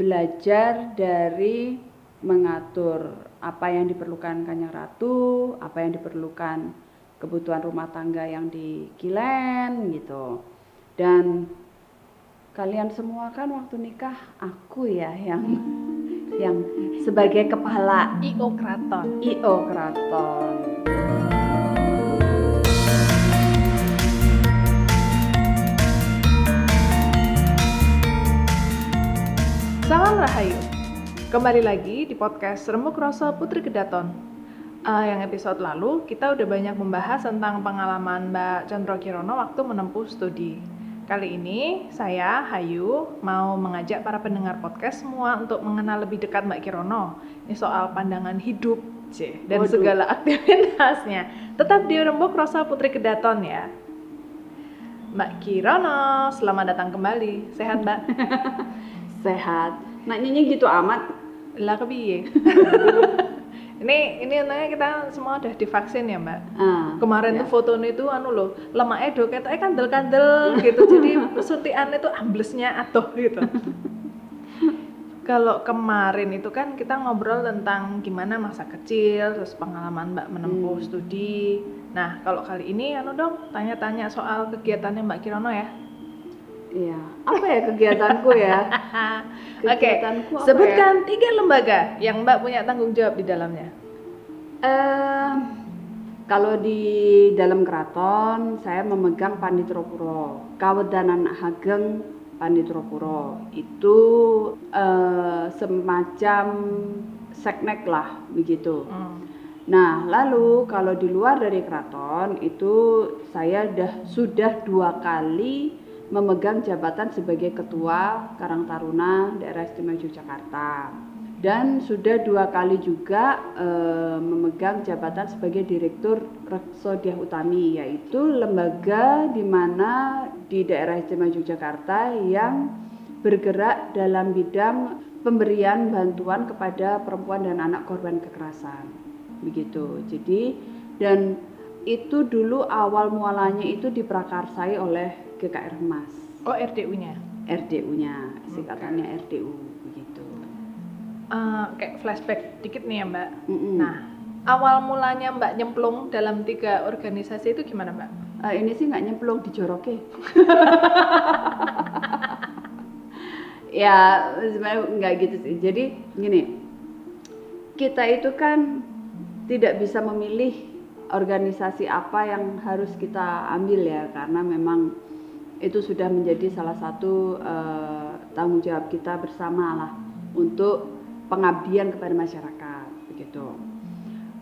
belajar dari mengatur apa yang diperlukan Kanjeng Ratu, apa yang diperlukan kebutuhan rumah tangga yang di Kilen gitu. Dan kalian semua kan waktu nikah aku ya yang yang sebagai kepala IO Kraton. IO Keraton. Salam Rahayu. Kembali lagi di podcast Remuk Rasa Putri Kedaton. Eh, yang episode lalu kita udah banyak membahas tentang pengalaman Mbak Chandra Kirono waktu menempuh studi. Kali ini saya Hayu mau mengajak para pendengar podcast semua untuk mengenal lebih dekat Mbak Kirono. Ini soal pandangan hidup, C, dan Waduh. segala aktivitasnya. Tetap di Rembuk Rasa Putri Kedaton ya. Mbak Kirono, selamat datang kembali. Sehat, Mbak? Sehat. Nanyanya gitu amat. Lah kepiye? ini ini nanya kita semua udah divaksin ya mbak. Ah, Kemarin ya. tuh fotonya itu anu loh, lemaknya do ketoknya kandel-kandel gitu. Jadi suntikannya tuh amblesnya atuh gitu. Kalau kemarin itu kan kita ngobrol tentang gimana masa kecil, terus pengalaman Mbak menempuh Hmm. studi. Nah, kalau kali ini anu dong, tanya-tanya soal kegiatannya Mbak Kirono ya. Iya. Apa ya kegiatanku ya? Oke, Kegiatanku apa sebutkan tiga lembaga yang Mbak punya tanggung jawab di dalamnya. Eh, kalau di dalam keraton saya memegang Panitropuro, Kawedanan Hageng Panitropuro. Itu eh, semacam seknek lah begitu. Hmm. Nah, lalu kalau di luar dari keraton itu saya dah, sudah dua kali memegang jabatan sebagai ketua Karang Taruna Daerah Istimewa Yogyakarta. Dan sudah dua kali juga eh, memegang jabatan sebagai direktur Rekso Diah Utami yaitu lembaga di mana di Daerah Istimewa Yogyakarta yang bergerak dalam bidang pemberian bantuan kepada perempuan dan anak korban kekerasan. Begitu. Jadi dan itu dulu awal mualanya itu diprakarsai oleh GKR Mas Oh RDU-nya. RDU-nya singkatannya RDU begitu Eh, kayak flashback dikit nih ya Mbak. Mm-mm. Nah, awal mulanya Mbak nyemplung dalam tiga organisasi itu gimana Mbak? Eh, ini sih nggak nyemplung dijoroke ya sebenarnya nggak gitu sih jadi gini kita itu kan tidak bisa memilih organisasi apa yang harus kita ambil ya karena memang itu sudah menjadi salah satu eh, tanggung jawab kita bersama lah untuk pengabdian kepada masyarakat begitu.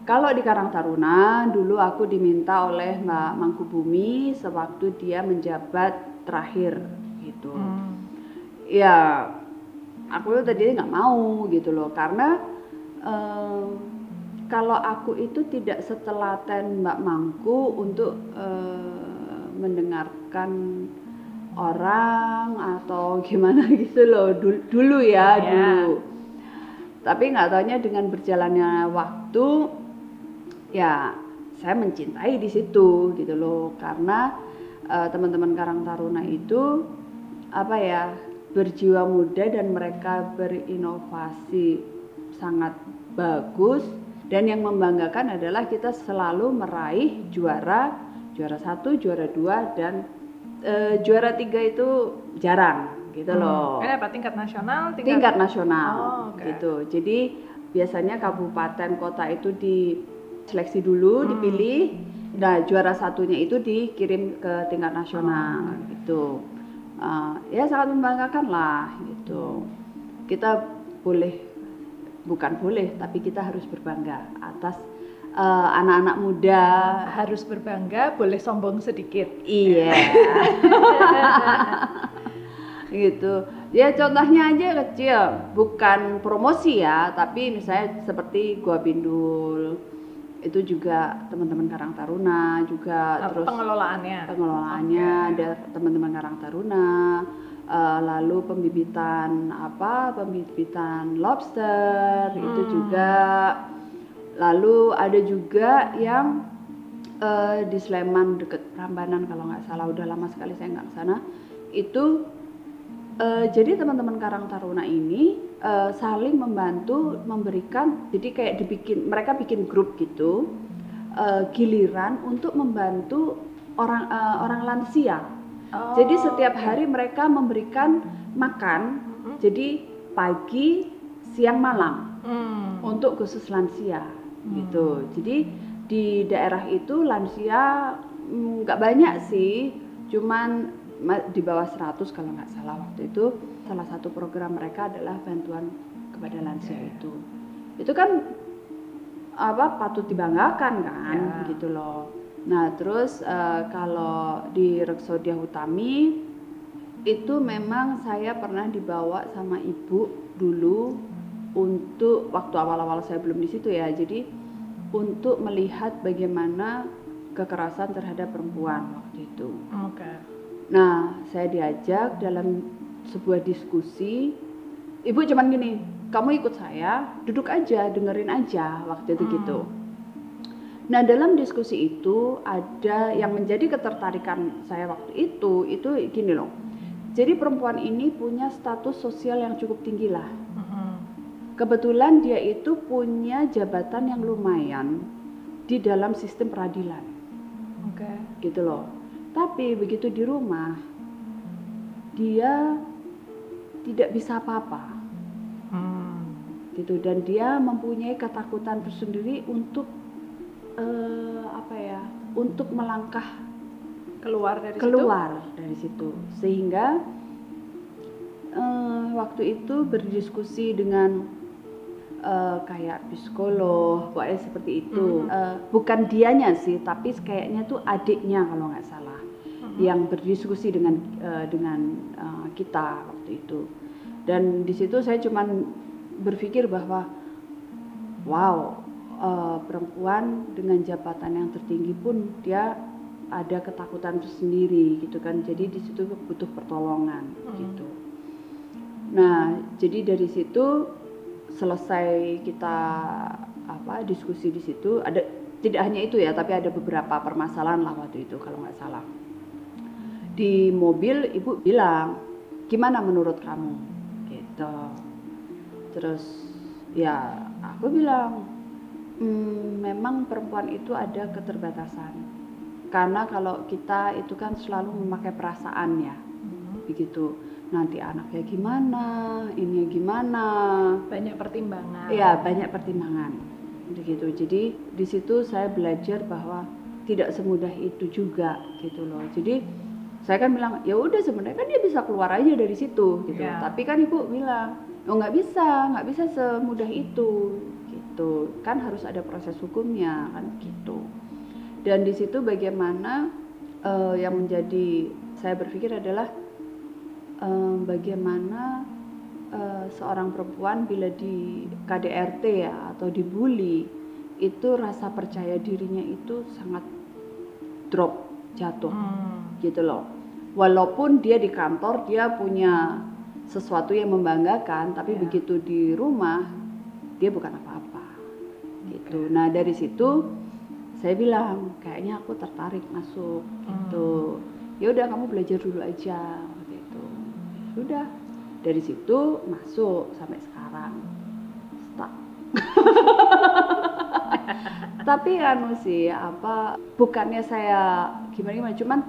Kalau di Karang Taruna dulu aku diminta oleh Mbak Mangkubumi sewaktu dia menjabat terakhir gitu. Hmm. Ya aku tadi nggak mau gitu loh karena eh, kalau aku itu tidak setelaten Mbak Mangku untuk eh, mendengarkan orang atau gimana gitu loh dulu, dulu ya Ya. dulu. Tapi nggak taunya dengan berjalannya waktu ya saya mencintai di situ gitu loh karena eh, teman-teman Karang Taruna itu apa ya berjiwa muda dan mereka berinovasi sangat bagus dan yang membanggakan adalah kita selalu meraih juara juara satu juara dua dan eh, juara tiga itu jarang gitu loh Ini apa tingkat nasional? tingkat nasional Oh, oke. gitu. Jadi biasanya kabupaten kota itu diseleksi dulu, Hmm. dipilih. Nah, juara satunya itu dikirim ke tingkat nasional Oh. gitu. Uh, ya sangat membanggakan lah gitu. Kita boleh bukan boleh, tapi kita harus berbangga atas uh, anak-anak muda. Harus berbangga, boleh sombong sedikit. Iya. gitu. Ya contohnya aja kecil, bukan promosi ya, tapi misalnya seperti Gua Bindul. Itu juga teman-teman Karang Taruna juga Apa terus pengelolaannya? pengelolaannya ada teman-teman Karang Taruna. eh, lalu pembibitan apa? Pembibitan lobster itu Hmm. juga. Lalu ada juga yang eh, di Sleman deket Prambanan kalau nggak salah udah lama sekali saya nggak ke sana itu Eh, jadi teman-teman Karang Taruna ini eh, saling membantu memberikan jadi kayak dibikin mereka bikin grup gitu eh, giliran untuk membantu orang eh, orang lansia. Oh, jadi setiap hari mereka memberikan makan Mhm. jadi pagi, siang, malam Hmm. untuk khusus lansia gitu. Jadi di daerah itu lansia mm, nggak banyak sih, cuman ma- di bawah 100 kalau nggak salah waktu itu salah satu program mereka adalah bantuan kepada lansia itu. Itu kan apa patut dibanggakan kan Ya. gitu loh. Nah, terus eh, kalau di Reksodia Utami itu memang saya pernah dibawa sama ibu dulu untuk waktu awal-awal saya belum di situ ya. Jadi untuk melihat bagaimana kekerasan terhadap perempuan waktu itu. Oke. Nah, saya diajak dalam sebuah diskusi. Ibu cuman gini, kamu ikut saya, duduk aja, dengerin aja waktu itu Hmm. gitu. Nah, dalam diskusi itu ada yang menjadi ketertarikan saya waktu itu, itu gini loh. Jadi perempuan ini punya status sosial yang cukup tinggi lah. Kebetulan dia itu punya jabatan yang lumayan di dalam sistem peradilan Oke. gitu loh. Tapi begitu di rumah dia tidak bisa apa-apa Hmm. gitu dan dia mempunyai ketakutan tersendiri untuk eh, apa ya? Untuk melangkah Keluar dari situ. keluar dari situ sehingga eh, waktu itu berdiskusi dengan eh, kayak psikolog pokoknya seperti itu Mhm. Eh, bukan dianya sih tapi kayaknya tuh adiknya kalau nggak salah Mhm. yang berdiskusi dengan eh, dengan eh, kita waktu itu dan di situ saya cuman berpikir bahwa wow eh, perempuan dengan jabatan yang tertinggi pun dia ada ketakutan tersendiri gitu kan jadi di situ butuh pertolongan Hmm. gitu nah jadi dari situ selesai kita apa diskusi di situ ada tidak hanya itu ya tapi ada beberapa permasalahan lah waktu itu kalau nggak salah. Di mobil ibu bilang gimana menurut kamu? Gitu. Terus ya aku bilang "Hmm, memang perempuan itu ada keterbatasan. Karena kalau kita itu kan selalu memakai perasaan ya. Mhm. begitu nanti anaknya gimana ini gimana Banyak pertimbangan. Iya banyak pertimbangan begitu. Jadi di situ saya belajar bahwa tidak semudah itu juga gitu loh. Jadi saya kan bilang ya udah sebenarnya kan dia bisa keluar aja dari situ gitu. Iya. Tapi kan ibu bilang oh nggak bisa, nggak bisa semudah itu gitu. Kan harus ada proses hukumnya kan gitu. Dan di situ bagaimana eh, yang menjadi saya berpikir adalah eh, bagaimana eh, seorang perempuan bila di KDRT ya atau dibully itu rasa percaya dirinya itu sangat drop jatuh Hmm. gitu loh. Walaupun dia di kantor dia punya sesuatu yang membanggakan tapi Ya. begitu di rumah dia bukan apa-apa gitu. Nah dari situ saya bilang kayaknya aku tertarik masuk gitu. Ya udah kamu belajar dulu aja sudah dari situ masuk sampai sekarang. Stuck tapi anu sih apa bukannya saya gimana gimana cuman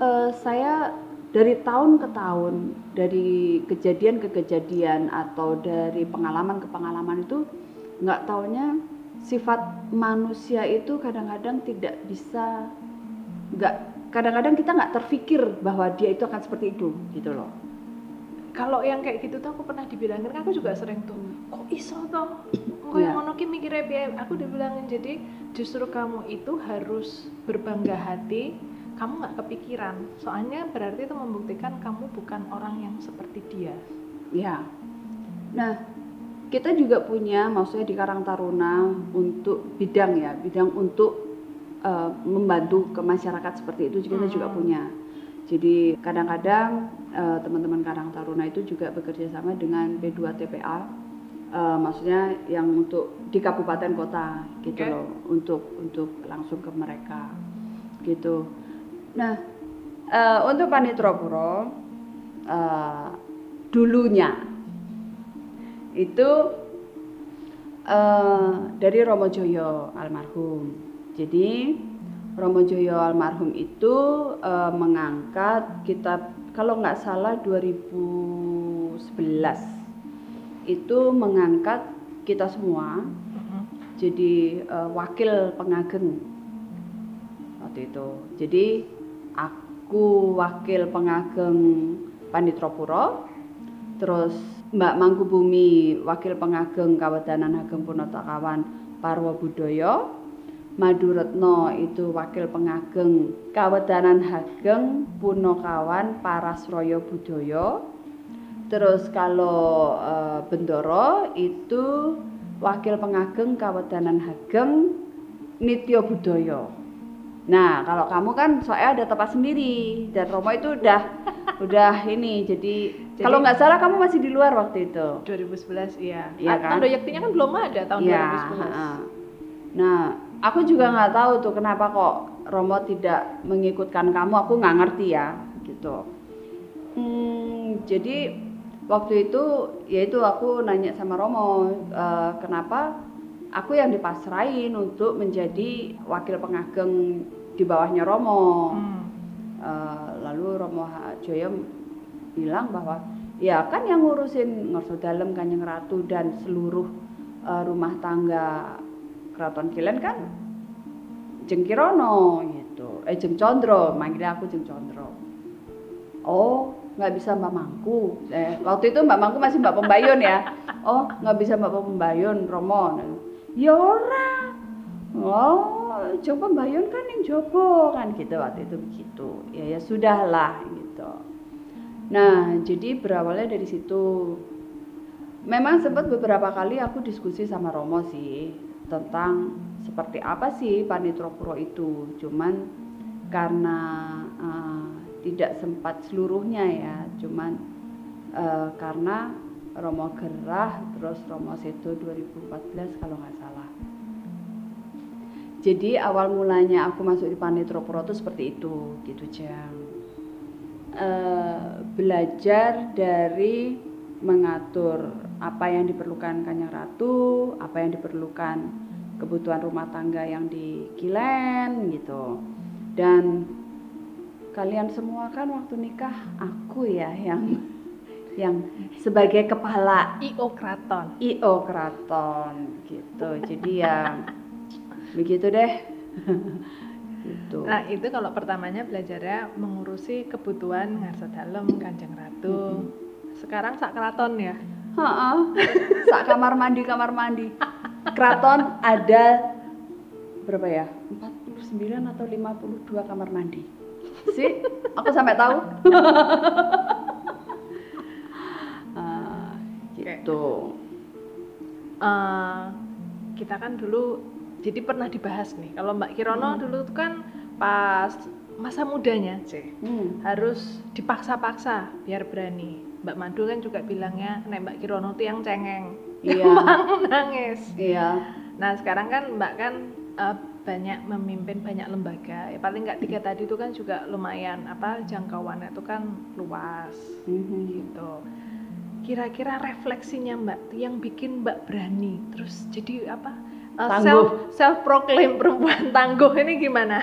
eh, saya dari tahun ke tahun dari kejadian ke kejadian atau dari pengalaman ke pengalaman itu nggak taunya sifat manusia itu kadang-kadang tidak bisa nggak kadang-kadang kita nggak terfikir bahwa dia itu akan seperti itu gitu loh Kalau yang kayak gitu tuh aku pernah dibilangin, kan aku juga sering tuh, kok iso toh? Kok Iya. yang ngono ki mikirnya? Aku dibilangin jadi justru kamu itu harus berbangga hati, kamu nggak kepikiran. Soalnya berarti itu membuktikan kamu bukan orang yang seperti dia. Ya. Nah, kita juga punya maksudnya di Karang Taruna untuk bidang ya, bidang untuk eh, membantu ke masyarakat seperti itu kita juga Hmm. punya. Jadi kadang-kadang eh, teman-teman Karang Taruna itu juga bekerja sama dengan B2 TPA. eh, maksudnya yang untuk di kabupaten kota gitu Oke. loh, untuk untuk langsung ke mereka gitu. Nah, eh, untuk Panitro Puro eh, dulunya itu eh, dari Romo Joyo almarhum. Jadi Romo Joyo almarhum itu eh, mengangkat kitab kalau nggak salah 2011 itu mengangkat kita semua Mhm. jadi eh, wakil pengageng waktu itu. Jadi aku wakil pengageng Panitropuro, terus Mbak Mangkubumi wakil pengageng Kawedanan Ageng Punotakawan Parwo Budoyo, Maduretno itu wakil pengageng Kawedanan Hageng Punokawan Parasroyo Budoyo. Terus kalau eh, Bendoro itu wakil pengageng Kawedanan Hageng Nityo Budoyo. Nah, kalau kamu kan soalnya ada tempat sendiri dan Romo itu udah udah ini jadi, Jadi- kalau nggak salah kamu masih di luar waktu itu. 2011 iya. Iya kan? Tondo Yaktinya kan belum ada tahun Iya, 2011. ha-ha. Nah, aku juga nggak tahu tuh kenapa kok Romo tidak mengikutkan kamu. Aku nggak ngerti ya, gitu. Hmm, jadi waktu itu, yaitu aku nanya sama Romo, eh, kenapa aku yang dipasrahin untuk menjadi wakil pengageng di bawahnya Romo. Hmm. Eh, lalu Romo. Joyo bilang bahwa ya kan yang ngurusin Ngorso Dalem Kanjeng Ratu dan seluruh eh, rumah tangga Keraton Kilen kan Jeng Kirono gitu. Eh Jeng Condro, manggilnya aku Jeng Condro. Oh, nggak bisa Mbak Mangku. Eh, waktu itu Mbak Mangku masih Mbak Pembayun ya. Oh, nggak bisa Mbak Pembayun, Romo. Ya ora. Oh, coba Pembayun kan yang jopo kan gitu waktu itu begitu. Ya ya sudahlah gitu. Nah, jadi berawalnya dari situ. Memang sempat beberapa kali aku diskusi sama Romo sih tentang seperti apa sih Panitro Puro itu. Cuman karena eh, tidak sempat seluruhnya ya, cuman eh, karena Romo Gerah terus Romo Sedo 2014 kalau nggak salah. Jadi awal mulanya aku masuk di Panitro Puro itu seperti itu, gitu Jang. Eh, belajar dari mengatur apa yang diperlukan Kanjeng Ratu, apa yang diperlukan kebutuhan rumah tangga yang di Kilen gitu. Dan kalian semua kan waktu nikah aku ya yang yang sebagai kepala IO Kraton. IO Keraton gitu. Jadi ya begitu deh. gitu. Nah, itu kalau pertamanya belajarnya mengurusi kebutuhan ngarsa dalem Kanjeng Ratu. Sekarang sak kraton ya. Heeh. Sak kamar mandi kamar mandi. Keraton ada berapa ya? 49 atau 52 kamar mandi. Sih, aku sampai tahu. Ah, gitu. Eh, kita kan dulu jadi pernah dibahas nih. Kalau Mbak Kirono Hmm. dulu tuh kan pas masa mudanya, C. Hmm. harus dipaksa-paksa biar berani. Mbak Madu kan juga bilangnya, nek Mbak Kirono tuh yang cengeng, Iya. gampang nangis. Iya. Nah sekarang kan Mbak kan eh, banyak memimpin banyak lembaga, ya paling nggak tiga tadi itu kan juga lumayan apa jangkauannya itu kan luas Mhm. gitu. Kira-kira refleksinya Mbak yang bikin Mbak berani, terus jadi apa? eh, Tangguh. self self proclaim perempuan tangguh ini gimana?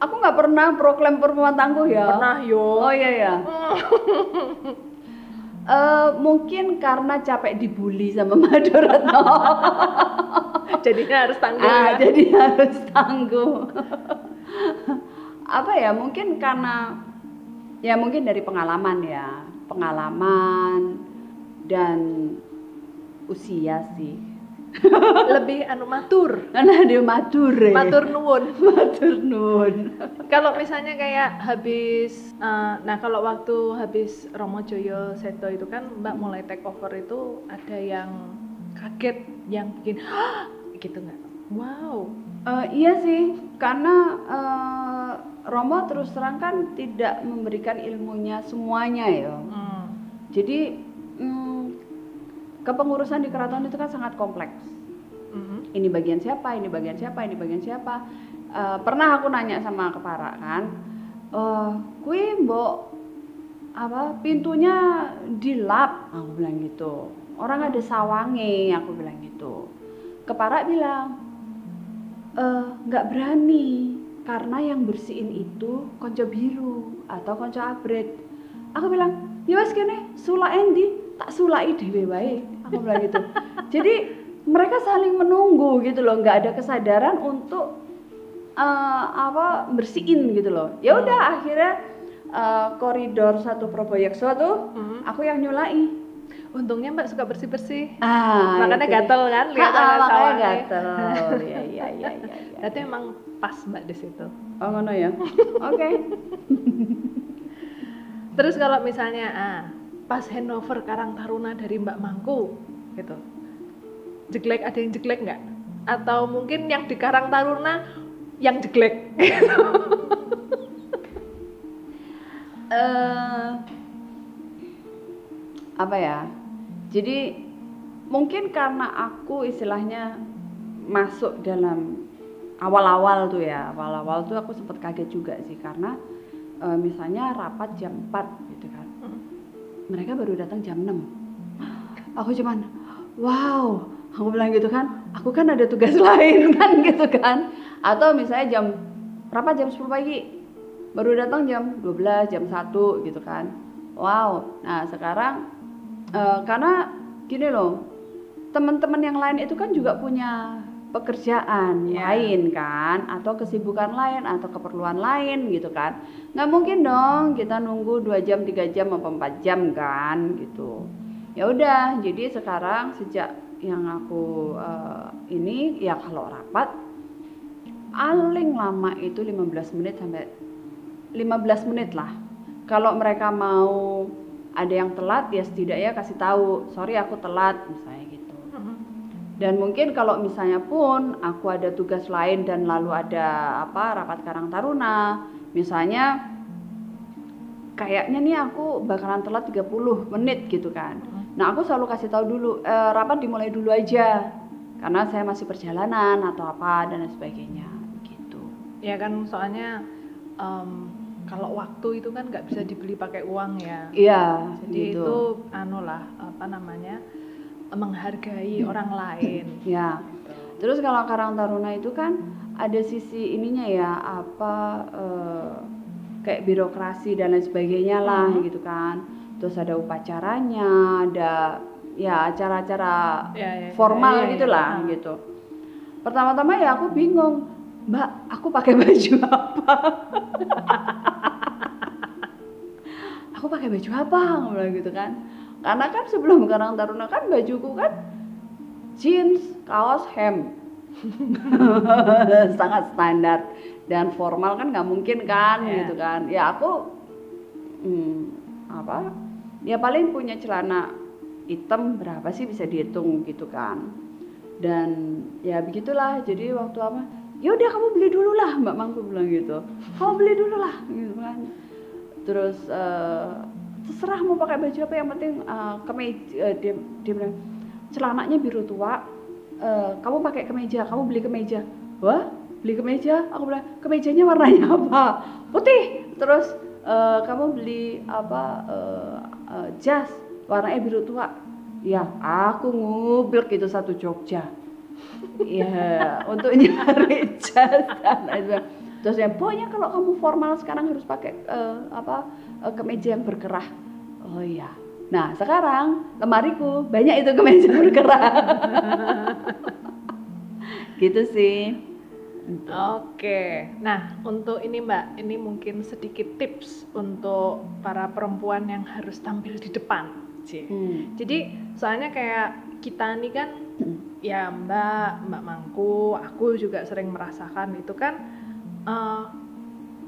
Aku nggak pernah proklaim perempuan tangguh ya. Pernah yo. Oh iya ya. Eh, mungkin karena capek dibully sama Maduretno. Jadinya harus tangguh ah, ya. jadi harus tangguh. Apa ya? Mungkin karena ya mungkin dari pengalaman ya, pengalaman dan usia sih. Lebih anu matur Karena dia matur ya. matur nuwun matur nuwun. kalau misalnya kayak habis eh, nah kalau waktu habis Romo Joyo Seto itu kan Mbak mulai take over itu ada yang kaget yang bikin "Hah!" gitu nggak wow Eh, iya sih, karena eh, Romo terus terang kan tidak memberikan ilmunya semuanya ya. Hmm. Jadi kepengurusan di keraton itu kan sangat kompleks. Mhm. Ini bagian siapa, ini bagian siapa, ini bagian siapa. Eh, pernah aku nanya sama kepara kan, eh kui mbok apa pintunya dilap aku bilang gitu orang ada sawange aku bilang gitu kepara bilang "Eh, nggak berani karena yang bersihin itu konco biru atau konco abret aku bilang ya wes kene sulak endi tak sulai dhewe wae. Aku bilang gitu. Jadi mereka saling menunggu gitu loh. Nggak ada kesadaran untuk eh, apa bersihin gitu loh. Ya udah akhirnya eh, koridor satu proyekso tuh Hmm. aku yang nyulai. Untungnya Mbak suka bersih-bersih. ah Makanya itu gatel kan lihat Ah, makanya gatel. Ya ya ya ya, ya. Berarti emang pas Mbak di situ. oh ngono ya? Oke. Terus kalau misalnya ah, pas handover Karang Taruna dari Mbak Mangku gitu. Jeglek ada yang jeglek nggak? Atau mungkin yang di Karang Taruna yang jeglek? eh apa ya? Jadi mungkin karena aku istilahnya masuk dalam awal-awal tuh ya, awal-awal tuh aku sempat kaget juga sih karena eh, misalnya rapat jam 4 gitu kan. Mereka baru datang jam 6. Aku cuman wow, aku bilang gitu kan, aku kan ada tugas lain kan gitu kan. Atau misalnya jam berapa? Jam 10 pagi. Baru datang jam 12 jam 1 gitu kan. Wow. Nah sekarang eh, karena gini loh teman-teman yang lain itu kan juga punya pekerjaan Ya. lain kan atau kesibukan lain atau keperluan lain gitu kan nggak mungkin dong kita nunggu dua jam tiga jam apa empat jam kan gitu ya udah jadi sekarang sejak yang aku eh, ini ya kalau rapat paling lama itu 15 menit sampai 15 menit lah. Kalau mereka mau ada yang telat ya setidaknya kasih tahu, sorry aku telat misalnya gitu. Dan mungkin kalau misalnya pun aku ada tugas lain dan lalu ada apa rapat Karang Taruna, misalnya kayaknya nih aku bakalan telat 30 menit gitu kan. Nah, aku selalu kasih tahu dulu "Eh, rapat dimulai dulu aja. Karena saya masih perjalanan atau apa dan lain sebagainya gitu. ya kan soalnya em, kalau waktu itu kan nggak bisa dibeli pakai uang ya. Iya, Jadi gitu. itu anu lah apa namanya menghargai orang lain. Ya. Terus kalau Karang Taruna itu kan ada sisi ininya ya apa eh, kayak birokrasi dan lain sebagainya lah Mhm. gitu kan. Terus ada upacaranya, ada ya acara-acara Ya, ya, formal ya, ya, gitulah ya. gitu. Pertama-tama ya aku bingung, Mbak, aku pakai baju apa? aku pakai baju apa? Bilang gitu kan. Karena kan sebelum Karang Taruna kan bajuku kan jeans, kaos, hem. Sangat standar dan formal kan nggak mungkin kan Iya. gitu kan. Ya aku hmm, apa? Ya paling punya celana hitam berapa sih bisa dihitung gitu kan. Dan ya begitulah. Jadi waktu apa? Ya udah kamu beli dulu lah, Mbak Mangku bilang gitu. Kamu beli dulu lah gitu kan. Terus eh, terserah mau pakai baju apa yang penting eh, kemeja eh, dia dia bilang celananya biru tua eh, kamu pakai kemeja kamu beli kemeja. Wah beli kemeja? Aku bilang kemejanya warnanya apa? Putih. Terus eh, kamu beli apa eh, eh, jas warnanya biru tua. Ya aku ngublek itu satu Jogja. Ya untuk nyari jas dan lain sebagainya. Terus ya pokoknya kalau kamu formal sekarang harus pakai eh, apa eh, kemeja yang berkerah oh iya nah sekarang lemariku banyak itu kemeja berkerah gitu sih Oke, nah untuk ini Mbak, ini mungkin sedikit tips untuk para perempuan yang harus tampil di depan. Cie. Hmm. Jadi soalnya kayak kita nih kan, ya Mbak, Mbak Mangku, aku juga sering merasakan itu kan, eh,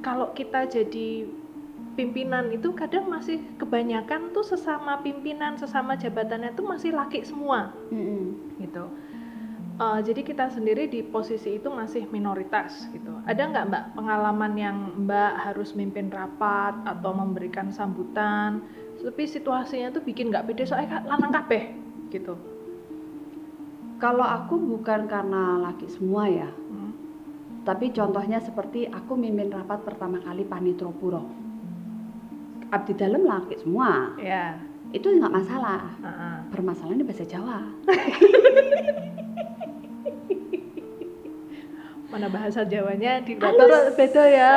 kalau kita jadi pimpinan itu kadang masih kebanyakan tuh sesama pimpinan, sesama jabatannya tuh masih laki semua Mm-mm. gitu. Eh, jadi kita sendiri di posisi itu masih minoritas gitu. Ada nggak Mbak pengalaman yang Mbak harus mimpin rapat atau memberikan sambutan, tapi situasinya tuh bikin nggak pede soalnya kan lanang kabeh gitu. kalau aku bukan karena laki semua ya Hmm. Tapi contohnya seperti aku mimpin rapat pertama kali Panitro Puro abdi dalam laki semua Ya. itu nggak masalah Heeh. permasalahannya bahasa Jawa Mana bahasa Jawanya di beda ya. beda ya.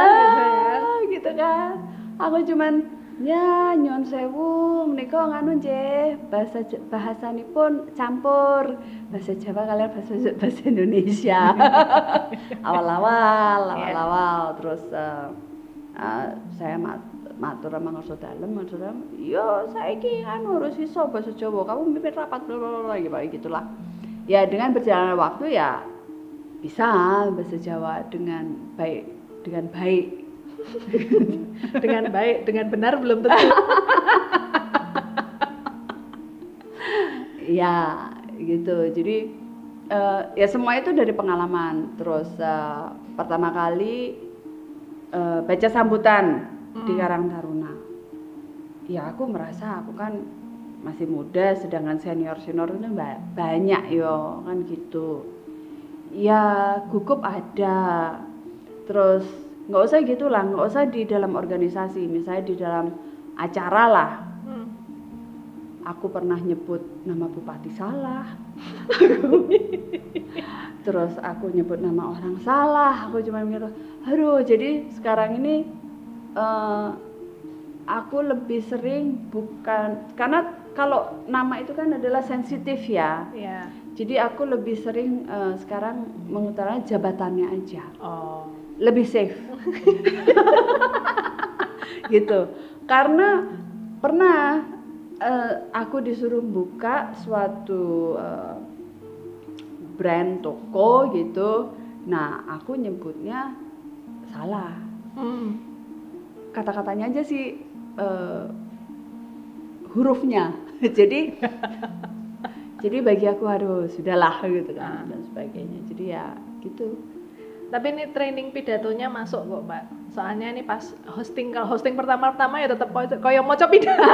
Ah, gitu kan aku cuman ya nyon sewu. Menika nganu nggih bahasa bahasanipun campur. Bahasa Jawa kalian bahasa bahasa Indonesia. Awal-awal Iya. awal-awal. Terus eh, eh, saya mat, matur sama ngerso dalem dalem. Yo saiki kan harus iso bahasa Jawa. Kamu mimpin rapat bla bla bla gitu gitulah. Ya dengan berjalannya waktu ya bisa bahasa Jawa dengan baik dengan baik dengan baik, dengan benar belum tentu. ya gitu. Jadi eh, ya semua itu dari pengalaman. Terus eh, pertama kali eh, baca sambutan di Hmm. Karang Taruna. Ya aku merasa aku kan masih muda sedangkan senior senior itu ba- banyak yo kan gitu. Ya gugup ada. Terus nggak usah gitulah nggak usah di dalam organisasi misalnya di dalam acara lah Hmm. aku pernah nyebut nama bupati salah terus aku nyebut nama orang salah aku cuma mikir aduh jadi sekarang ini eh, aku lebih sering bukan karena kalau nama itu kan adalah sensitif ya Ya. jadi aku lebih sering eh, sekarang mengutarakan jabatannya aja Oh. Lebih safe. Gitu. Karena pernah eh, aku disuruh buka suatu eh, brand toko gitu. Nah aku nyebutnya salah. Hmm. kata-katanya aja sih eh, hurufnya. Jadi jadi bagi aku aduh sudahlah gitu kan dan sebagainya. Jadi ya gitu Tapi ini training pidatonya masuk kok, Mbak. Soalnya ini pas hosting kalau hosting pertama-tama ya tetap koyo maca pidato.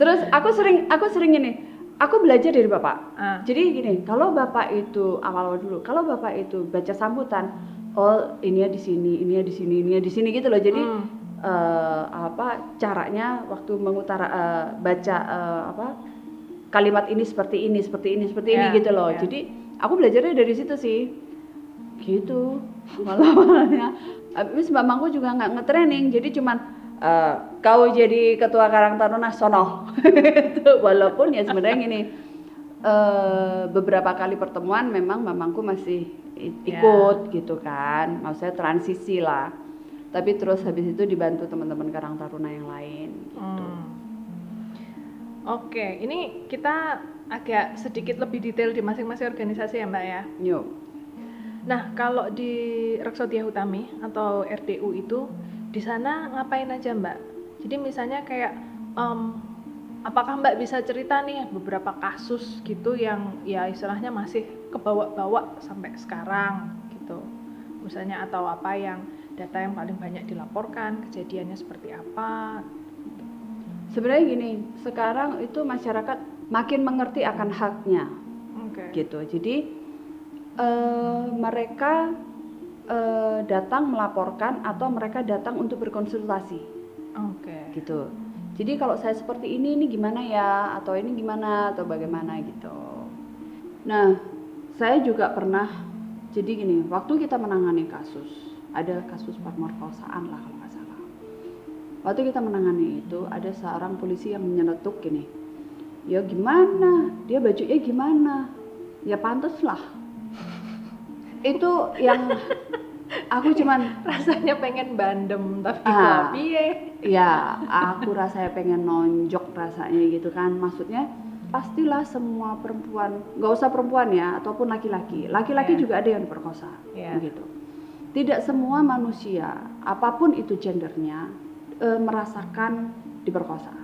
Terus aku sering aku sering ini, aku belajar dari bapak. Ah. Jadi gini, kalau bapak itu awal-awal dulu, kalau bapak itu baca sambutan, oh ini ya di sini, ini ya di sini, ini ya di sini gitu loh. Jadi Hmm. eh, apa caranya waktu mengutara eh, baca eh, apa kalimat ini seperti ini, seperti ini, seperti ini Ya, gitu loh. ya. Jadi aku belajarnya dari situ sih. Gitu. Malah-malahnya. Habis Mbak Mangku juga nggak nge-training, jadi cuman eh, kau jadi ketua Karang Taruna sono. Gitu. Walaupun ya sebenarnya gini eh, beberapa kali pertemuan memang mamangku masih Ya. ikut gitu kan, maksudnya transisi lah. Tapi terus habis itu dibantu teman-teman Karang Taruna yang lain. Gitu. Hmm. Oke, ini kita agak sedikit lebih detail di masing-masing organisasi ya, Mbak ya. Yuk. Nah, kalau di Reksotia Hutami atau RDU itu di sana ngapain aja, Mbak? Jadi misalnya kayak em, apakah Mbak bisa cerita nih beberapa kasus gitu yang ya istilahnya masih kebawa-bawa sampai sekarang gitu. Misalnya atau apa yang data yang paling banyak dilaporkan, kejadiannya seperti apa? Sebenarnya gini, sekarang itu masyarakat makin mengerti akan haknya. Oke. gitu. Jadi eh, mereka eh, datang melaporkan atau mereka datang untuk berkonsultasi Oke. gitu. Jadi kalau saya seperti ini ini gimana ya atau ini gimana atau bagaimana gitu. Nah, saya juga pernah jadi gini, waktu kita menangani kasus, ada kasus pemerkosaan lah kalau nggak salah. Waktu kita menangani itu ada seorang polisi yang menyeletuk gini, ya gimana, dia bajunya gimana, ya pantas lah. Itu yang aku cuman Rasanya pengen bandem tapi Ah. piye? ya aku rasanya pengen nonjok rasanya gitu kan maksudnya pastilah semua perempuan nggak usah perempuan ya ataupun laki-laki laki-laki Iya. juga ada yang diperkosa Iya. begitu tidak semua manusia apa pun itu gendernya eh, merasakan diperkosa Ya.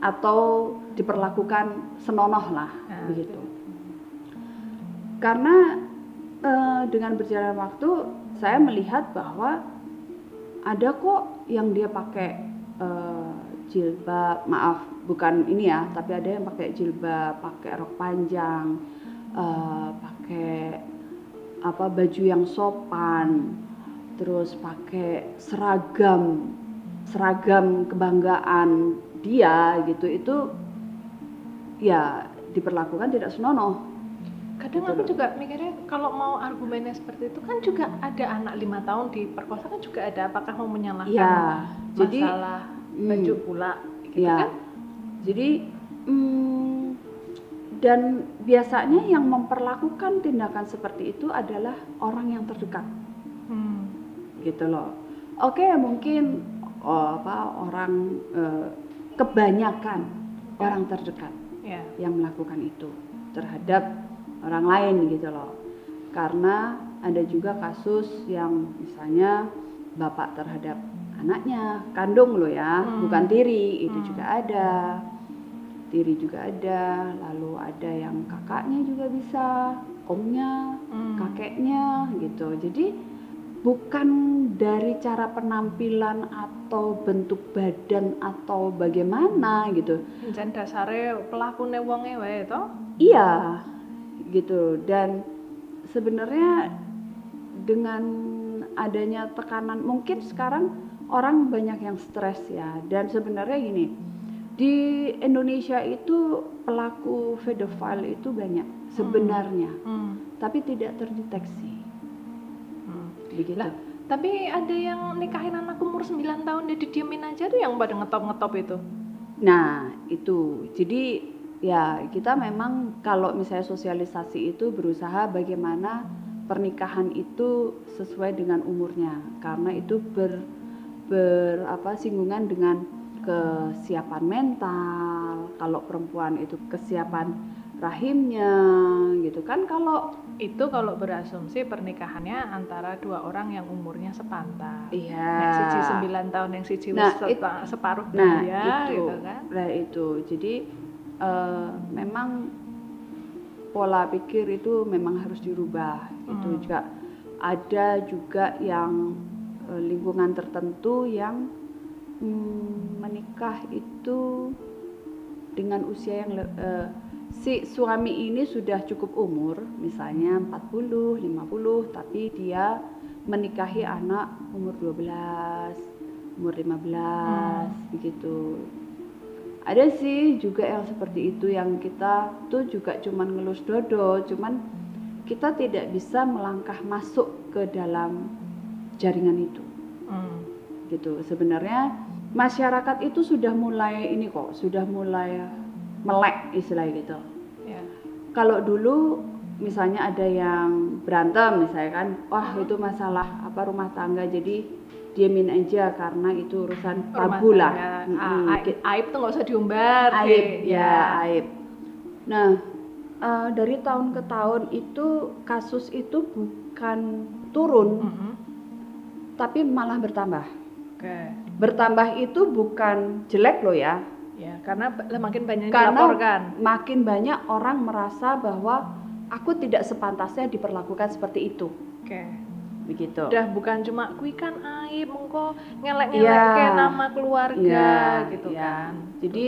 Atau diperlakukan senonoh lah Nah, begitu. Karena eh, dengan berjalan waktu saya melihat bahwa ada kok yang dia pakai eh, jilbab maaf bukan ini ya tapi ada yang pakai jilbab pakai rok panjang eh, pakai apa baju yang sopan terus pakai seragam seragam kebanggaan dia gitu itu ya diperlakukan tidak senonoh. Kadang Gitu aku loh. juga mikirnya kalau mau argumennya seperti itu kan juga ada anak lima tahun diperkosa kan juga ada apakah mau menyalahkan ya jadi masalah hmm, baju pula gitu ya kan? Jadi hmm, dan biasanya yang memperlakukan tindakan seperti itu adalah orang yang terdekat. Hmm. gitu loh. Oke mungkin oh, apa orang eh, kebanyakan orang terdekat ya yang melakukan itu terhadap orang lain gitu loh karena ada juga kasus yang misalnya bapak terhadap anaknya kandung loh ya Hmm. bukan tiri itu Hmm. juga ada tiri juga ada lalu ada yang kakaknya juga bisa omnya Hmm. kakeknya gitu jadi bukan dari cara penampilan atau bentuk badan atau bagaimana gitu Jan dasare pelakune wonge wae to Iya, gitu. Dan sebenarnya dengan adanya tekanan, mungkin sekarang orang banyak yang stres ya. Dan sebenarnya gini, di Indonesia itu pelaku pedophile itu banyak sebenarnya, Hmm. tapi tidak terdeteksi. Begitu. Lah, tapi ada yang nikahin anak umur 9 tahun dia didiemin aja tuh yang pada ngetop-ngetop itu. Nah, itu. Jadi ya kita memang kalau misalnya sosialisasi itu berusaha bagaimana pernikahan itu sesuai dengan umurnya karena itu ber ber apa singgungan dengan kesiapan mental. Kalau perempuan itu kesiapan rahimnya gitu kan kalau Itu kalau berasumsi pernikahannya antara dua orang yang umurnya sepantar. iya Yang siji 9 tahun, yang siji Nah, sepa- separuh Nah, belia itu. gitu kan. Nah, itu. Jadi eh, memang pola pikir itu memang harus dirubah. Itu Hmm. juga ada juga yang eh, lingkungan tertentu yang mm, menikah itu dengan usia yang eh, si suami ini sudah cukup umur, misalnya 40, 50, tapi dia menikahi anak umur 12, umur 15 begitu. Ada sih juga yang seperti itu yang kita tuh juga cuman ngelus dodo, cuman kita tidak bisa melangkah masuk ke dalam jaringan itu Hmm. gitu. Sebenarnya masyarakat itu sudah mulai ini kok, sudah mulai melek istilah gitu. Ya. Kalau dulu misalnya ada yang berantem misalnya kan, wah itu masalah apa rumah tangga jadi diemin aja karena itu urusan tabu lah. A- aib, aib tuh nggak usah diumbar. aib Ki. ya aib. Nah eh, dari tahun ke tahun itu kasus itu bukan turun Mm-mm. tapi malah bertambah. Oke. Bertambah itu bukan jelek loh ya, Ya, karena makin banyak yang Karena- dilaporkan. makin banyak orang merasa bahwa aku tidak sepantasnya diperlakukan seperti itu Oke. begitu Udah bukan cuma kui kan aib, mengko ngelek-ngelek Iya. ke nama keluarga Iya, gitu iya. kan. jadi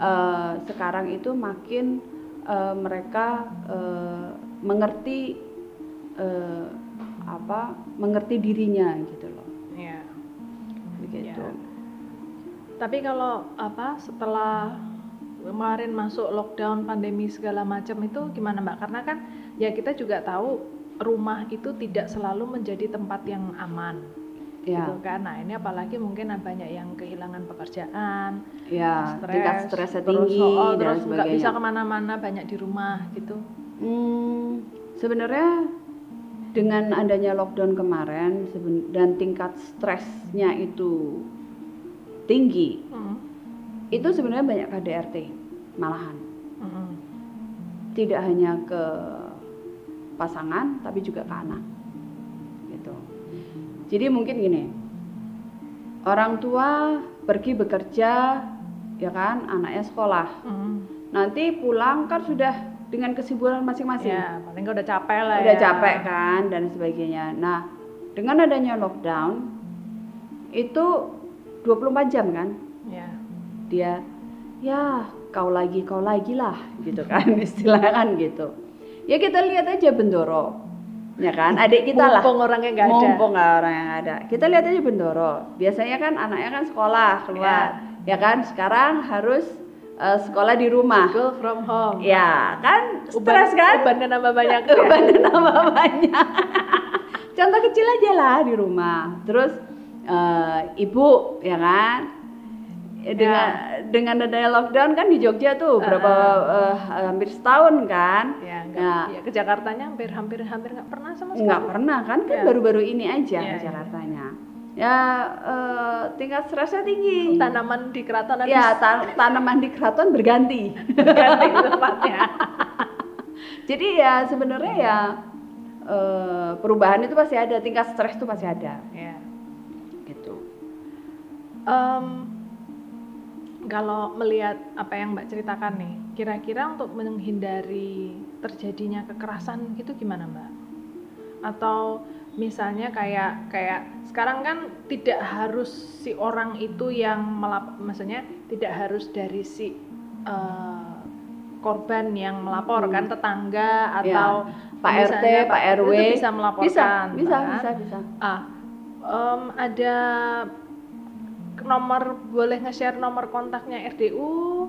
eh, sekarang itu makin eh, mereka eh, mengerti eh, apa mengerti dirinya gitu loh Iya. begitu Iya. Tapi kalau apa setelah kemarin masuk lockdown pandemi segala macam itu gimana Mbak? Karena kan ya kita juga tahu rumah itu tidak selalu menjadi tempat yang aman ya gitu kan. Nah, ini apalagi mungkin ada banyak yang kehilangan pekerjaan, ya stres, tingkat stresnya terus, tinggi oh, dan terus nggak bisa ke mana-mana banyak di rumah gitu. Hmm, sebenarnya dengan adanya lockdown kemarin dan tingkat stresnya itu tinggi, Mm, itu sebenarnya banyak KDRT malahan. mm, mm. Tidak hanya ke pasangan tapi juga ke anak. Gitu. Jadi mungkin gini. Orang tua pergi bekerja ya kan, anaknya sekolah. Mm. Nanti pulang kan sudah dengan kesibukan masing-masing. Ya, paling udah capek lah udah ya. capek kan dan sebagainya. Nah, dengan adanya lockdown itu 24 jam kan Ya. dia ya kau lagi kau lagi lah gitu kan istilahnya kan gitu. Ya kita lihat aja Bendoro. ya kan adik kita lah Mumpung orangnya nggak ada. mumpung nggak orang yang ada kita lihat aja Bendoro biasanya kan anaknya kan sekolah keluar ya kan sekarang harus eh, sekolah di rumah School from home. ya kan Uban- stres kan Ubannya nambah banyak ya. Beban tambah banyak. Contoh kecil aja lah di rumah. Terus eh, ibu ya kan Eh, dengan dengan adanya lockdown kan di Jogja tuh berapa eh, hampir setahun kan Ya, enggak. Nah. ya, ke Jakartanya hampir hampir hampir nggak pernah sama sekali. nggak pernah kan kan Ya. baru-baru ini aja Ya, ke ya. Jakartanya ya eh, tingkat stresnya tinggi Tanaman di keraton habis ya ta- tanaman di keraton berganti ganti tempatnya. Jadi ya sebenarnya ya eh, perubahan itu pasti ada, tingkat stres itu pasti ada, ya. Em, kalau melihat apa yang Mbak ceritakan nih, kira-kira untuk menghindari terjadinya kekerasan gitu gimana Mbak? Atau misalnya kayak kayak sekarang kan tidak harus si orang itu yang melap, maksudnya tidak harus dari si eh, korban yang melaporkan tetangga atau Hmm. Pak RT, Pak RW itu bisa melaporkan, bisa, bisa, kan? bisa, bisa. Ah, em, ada nomor boleh nge-share nomor kontaknya RDU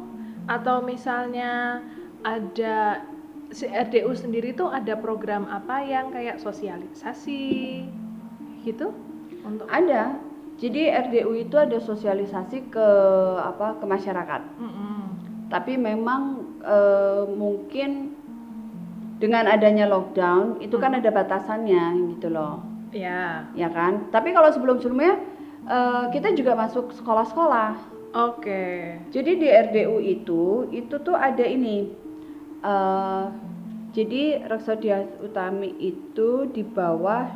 atau misalnya ada si RDU sendiri tuh ada program apa yang kayak sosialisasi gitu untuk Ada. Jadi RDU itu ada sosialisasi ke apa ke masyarakat. Mm-mm. Tapi memang eh, mungkin dengan adanya lockdown itu kan ada batasannya gitu loh, ya ya kan? Tapi kalau sebelum-sebelumnya eh, kita juga masuk sekolah-sekolah. oke Jadi di RDU itu itu tuh ada ini. eh jadi Reksodia Utami itu di bawah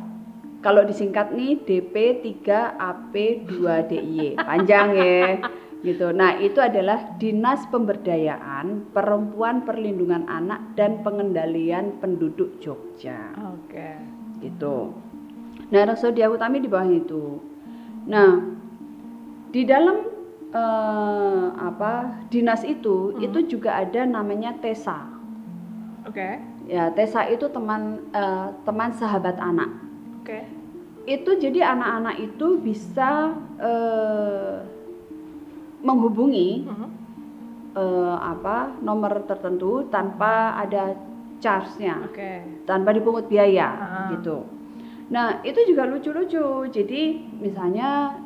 kalau disingkat nih DP 3 AP 2 DIY. Panjang ya. Gitu. Nah, itu adalah Dinas Pemberdayaan Perempuan Perlindungan Anak dan Pengendalian Penduduk Jogja oke gitu. Nah, Reksodia Utami di bawah itu. Nah, di dalam eh, apa dinas itu Hmm. itu juga ada namanya TESA. oke Ya, TESA itu teman eh, teman sahabat anak. oke Itu jadi anak-anak itu bisa eh, menghubungi Mhm. eh, apa nomor tertentu tanpa ada charge-nya. oke tanpa dipungut biaya Ah. gitu. Nah itu juga lucu-lucu. Jadi misalnya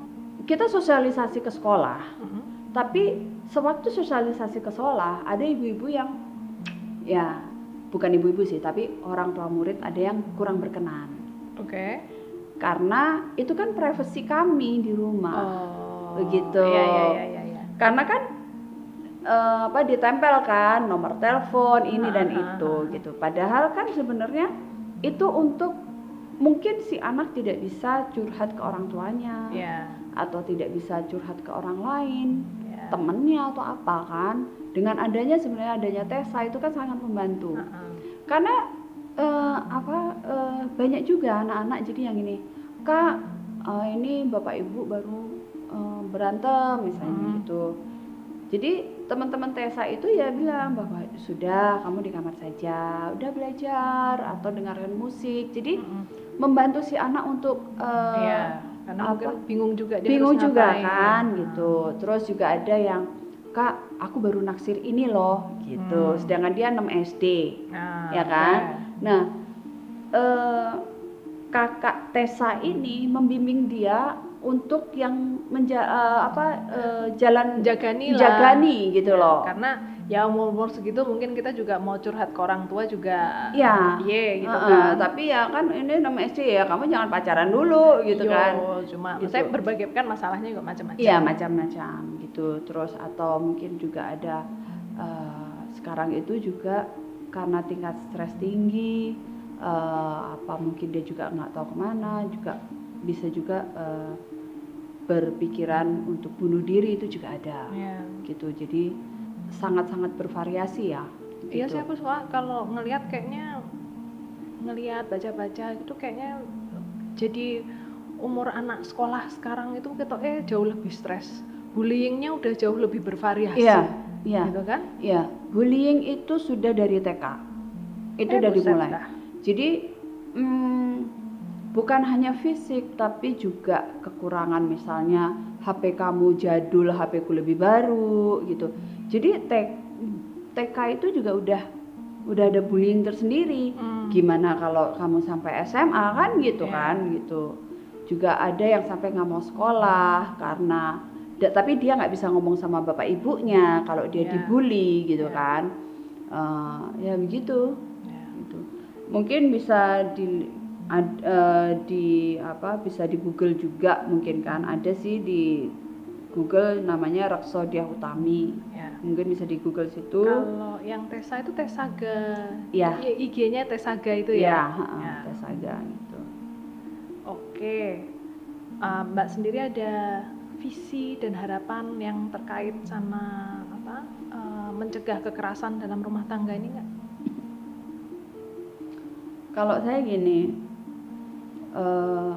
kita sosialisasi ke sekolah, Mhm. tapi sewaktu sosialisasi ke sekolah ada ibu-ibu yang ya bukan ibu-ibu sih, tapi orang tua murid ada yang kurang berkenan oke karena itu kan privasi kami di rumah. oh begitu. iya iya iya iya iya. Karena kan eh, apa ditempel kan nomor telepon ini dan Ah, ah, itu gitu. Padahal kan sebenarnya itu untuk mungkin si anak tidak bisa curhat ke orang tuanya Iya, atau tidak bisa curhat ke orang lain, iya. temennya atau apa kan. Dengan adanya sebenarnya adanya TESA itu kan sangat membantu. Heeh. Karena eh, apa eh, banyak juga anak-anak jadi yang ini, Kak, eh, ini Bapak Ibu baru eh, berantem misalnya Hmm. gitu. Jadi teman-teman TESA itu ya bilang bahwa sudah kamu di kamar saja, udah belajar atau dengarkan musik. Jadi Mm-mm. membantu si anak untuk Iya, karena apa? bingung juga dia bingung harus juga ngapain. kan Nah. gitu. Terus juga ada yang Kak, aku baru naksir ini loh gitu. Hmm. Sedangkan dia 6 SD Nah, ya kan? Nah, eh, kakak Tessa ini membimbing dia untuk yang menja eh, apa eh, jalan Jagani lah. jagani gitu Ya, loh. Karena ya umur-umur segitu mungkin kita juga mau curhat ke orang tua juga Iya. iya gitu Heeh, kan. Tapi ya kan ini nama SD ya, kamu jangan pacaran dulu gitu Yo, kan. cuma Gitu. saya berbagai kan masalahnya juga macam-macam. Iya macam-macam gitu. Terus atau mungkin juga ada eh, sekarang itu juga karena tingkat stres tinggi, eh, apa mungkin dia juga nggak tahu ke mana, juga bisa juga eh, berpikiran untuk bunuh diri itu juga ada Iya. gitu. Jadi sangat-sangat bervariasi ya. Iya gitu. sih aku suka kalau ngelihat kayaknya ngelihat baca-baca itu kayaknya jadi umur anak sekolah sekarang itu kita eh jauh lebih stres. Bullyingnya udah jauh lebih bervariasi. Iya, iya. Gitu kan? Ya, bullying itu sudah dari TK. Itu Eh, udah buset dimulai. dah. Jadi Hmm, bukan hanya fisik tapi juga kekurangan misalnya HP kamu jadul, HP ku lebih baru gitu. Jadi TK itu juga udah udah ada bullying tersendiri. Hmm. Gimana kalau kamu sampai SMA kan gitu Iya. kan gitu. Juga ada yang sampai nggak mau sekolah karena da- tapi dia nggak bisa ngomong sama bapak ibunya kalau dia Iya. dibully gitu Iya. kan. Eh, ya begitu Ya. gitu. Mungkin bisa di ad- eh, di apa bisa di Google juga mungkin kan ada sih di Google namanya Raksodia Utami. Ya. Mungkin bisa di Google situ. Kalau yang Tesa itu Tesaga. Iya. I- IG-nya Tesaga itu Iya, ya. heeh, Ya. tes aja gitu. Oke. Uh, Mbak sendiri ada visi dan harapan yang terkait sama apa? uh, mencegah kekerasan dalam rumah tangga ini nggak? Kalau saya gini, eh,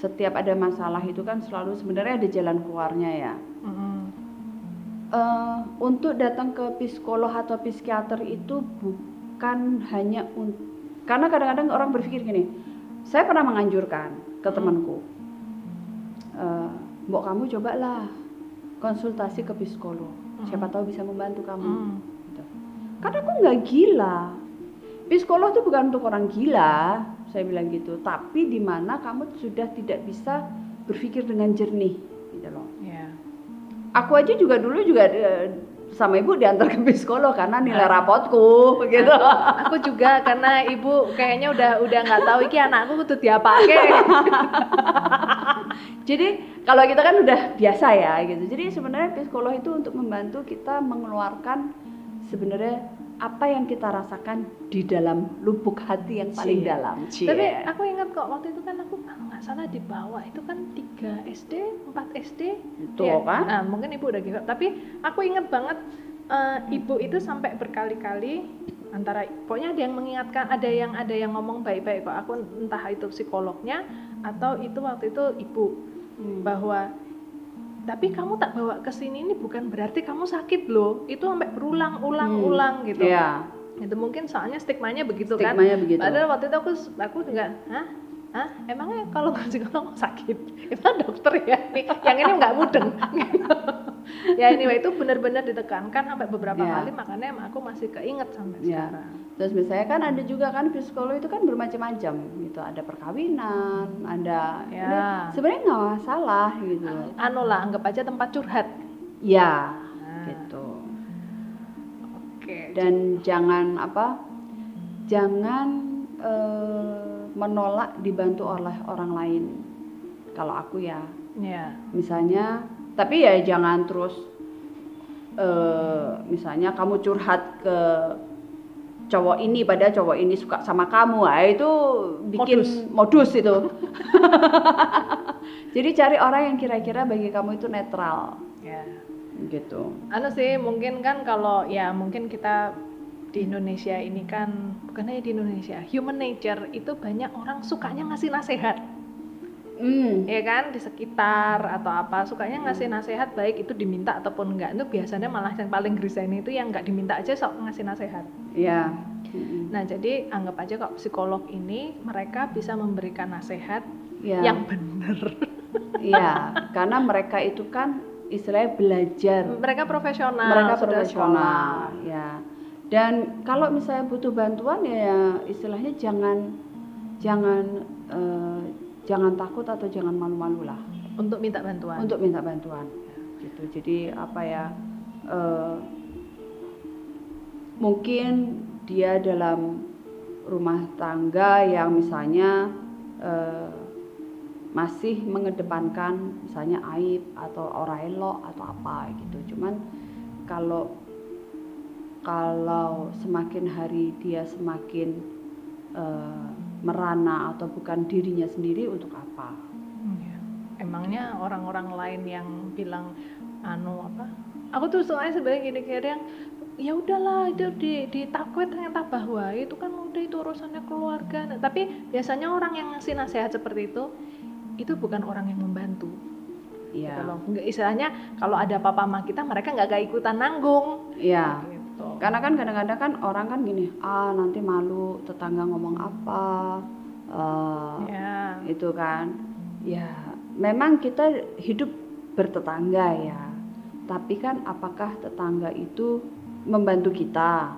setiap ada masalah itu kan selalu sebenarnya ada jalan keluarnya ya. Mm-mm. Eh, untuk datang ke psikolog atau psikiater itu bukan hanya karena kadang-kadang orang berpikir gini, saya pernah menganjurkan ke Hmm. temanku, eh, mbok kamu cobalah konsultasi ke psikolog, siapa Hmm. tahu bisa membantu kamu. Mm. Gitu. Karena aku nggak gila, psikolog itu bukan untuk orang gila, saya bilang gitu, tapi di mana kamu sudah tidak bisa berpikir dengan jernih, gitu loh Ya. aku aja juga dulu juga eh, sama ibu diantar ke psikolog karena nilai Ah. rapotku gitu Aku juga karena ibu kayaknya udah udah nggak tahu iki anakku kudu diapake. jadi kalau kita kan udah biasa ya gitu jadi sebenarnya psikolog itu untuk membantu kita mengeluarkan sebenarnya apa yang kita rasakan di dalam lubuk hati yang paling Cie. dalam Tapi Cie. aku ingat kok waktu itu kan aku kalau nggak salah di bawah itu kan 3 SD, 4 SD. Itu Ya, kan Nah, mungkin ibu udah gitu. Tapi aku ingat banget eh, ibu itu sampai berkali-kali antara pokoknya ada yang mengingatkan, ada yang ada yang ngomong baik-baik kok. Aku entah itu psikolognya atau itu waktu itu ibu Hmm. bahwa tapi kamu tak bawa ke sini ini bukan berarti kamu sakit loh. Itu sampai berulang-ulang-ulang gitu. Iya, Itu mungkin soalnya stigmanya begitu kan. stigmanya begitu Padahal waktu itu aku aku juga, hah? Hah? Emangnya kalau psikolog sakit? Itu dokter ya? Nih, yang ini nggak mudeng. ya anyway itu benar-benar ditekankan sampai beberapa Ya. kali makanya emang aku masih keinget sampai Ya. sekarang. Terus misalnya kan ada juga kan psikolog itu kan bermacam-macam gitu. Ada perkawinan, ada ada- sebenarnya nggak masalah gitu. Anu lah, anggap aja tempat curhat. Ya, Nah, gitu. Oke. Dan jangan apa? Jangan eh, menolak dibantu oleh orang lain. Kalau aku ya, Ya. misalnya, tapi ya jangan terus eh, misalnya kamu curhat ke cowok ini pada cowok ini suka sama kamu ah itu bikin modus, itu jadi cari orang yang kira-kira bagi kamu itu netral Ya. gitu Anu sih mungkin kan kalau ya mungkin kita di Indonesia ini kan bukan hanya di Indonesia, human nature itu banyak orang sukanya ngasih nasihat. hmm. Ya kan? Di sekitar atau apa sukanya ngasih nasihat baik itu diminta ataupun enggak. Itu biasanya malah yang paling grisain itu yang nggak diminta aja sok ngasih nasihat. Ya Mm-mm. nah jadi anggap aja kok psikolog ini mereka bisa memberikan nasihat ya yang benar. Ya karena mereka itu kan istilahnya belajar. Mereka profesional mereka profesional sekolah. ya dan kalau misalnya butuh bantuan ya istilahnya jangan jangan eh, jangan takut atau jangan malu-malu lah. Untuk minta bantuan? Untuk minta bantuan. Gitu. Jadi apa ya eh, mungkin dia dalam rumah tangga yang misalnya eh, masih mengedepankan misalnya aib atau orang elok atau apa gitu. Cuman kalau kalau semakin hari dia semakin eh, merana atau bukan dirinya sendiri untuk apa Iya. Emangnya orang-orang lain yang bilang anu apa? Aku tuh soalnya sebenarnya gini kayak yang ya udahlah itu di di takwet ternyata bahwa itu kan udah itu urusannya keluarga. Nah, tapi biasanya orang yang ngasih nasihat seperti itu itu bukan orang yang membantu. Gitu Iya, loh. Nggak, istilahnya kalau ada apa-apa sama kita mereka nggak gak ikutan nanggung. iya. Gitu. Karena kan kadang-kadang kan orang kan gini, ah nanti malu tetangga ngomong apa, eh, Ya. itu kan. Ya memang kita hidup bertetangga ya. Tapi kan apakah tetangga itu membantu kita?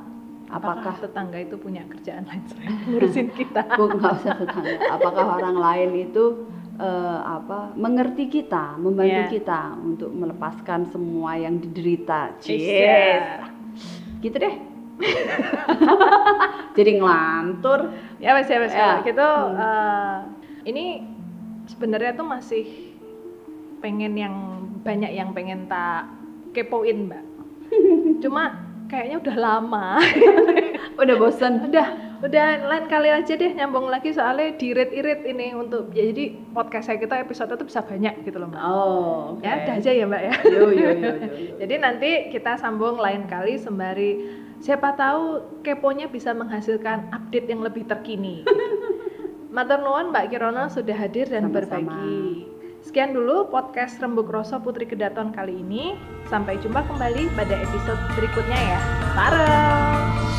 Apakah apakah tetangga itu punya kerjaan lain selain ngurusin kita? Nggak usah tetangga. Apakah orang lain itu eh, apa mengerti kita membantu Iya. kita untuk melepaskan semua yang diderita? Yes. Gitu deh. Jadi ngelantur. Ya wes ya wes. Ya. gitu Hmm. eh, ini sebenarnya tuh masih pengen yang banyak yang pengen tak kepoin mbak. Cuma kayaknya udah lama. Udah bosen. Udah udah lain kali aja deh nyambung lagi soalnya diirit-irit ini untuk ya, jadi podcast saya kita episode itu bisa banyak gitu loh mbak oh oke. ya udah aja ya mbak ya yo yo yo yo, yo. jadi nanti kita sambung lain kali sembari siapa tahu keponya bisa menghasilkan update yang lebih terkini. Matur nuwun Mbak Kirono sudah hadir dan Sama-sama. berbagi. Sekian dulu podcast Rembuk Roso Putri Kedaton kali ini. Sampai jumpa kembali pada episode berikutnya ya. Bareng.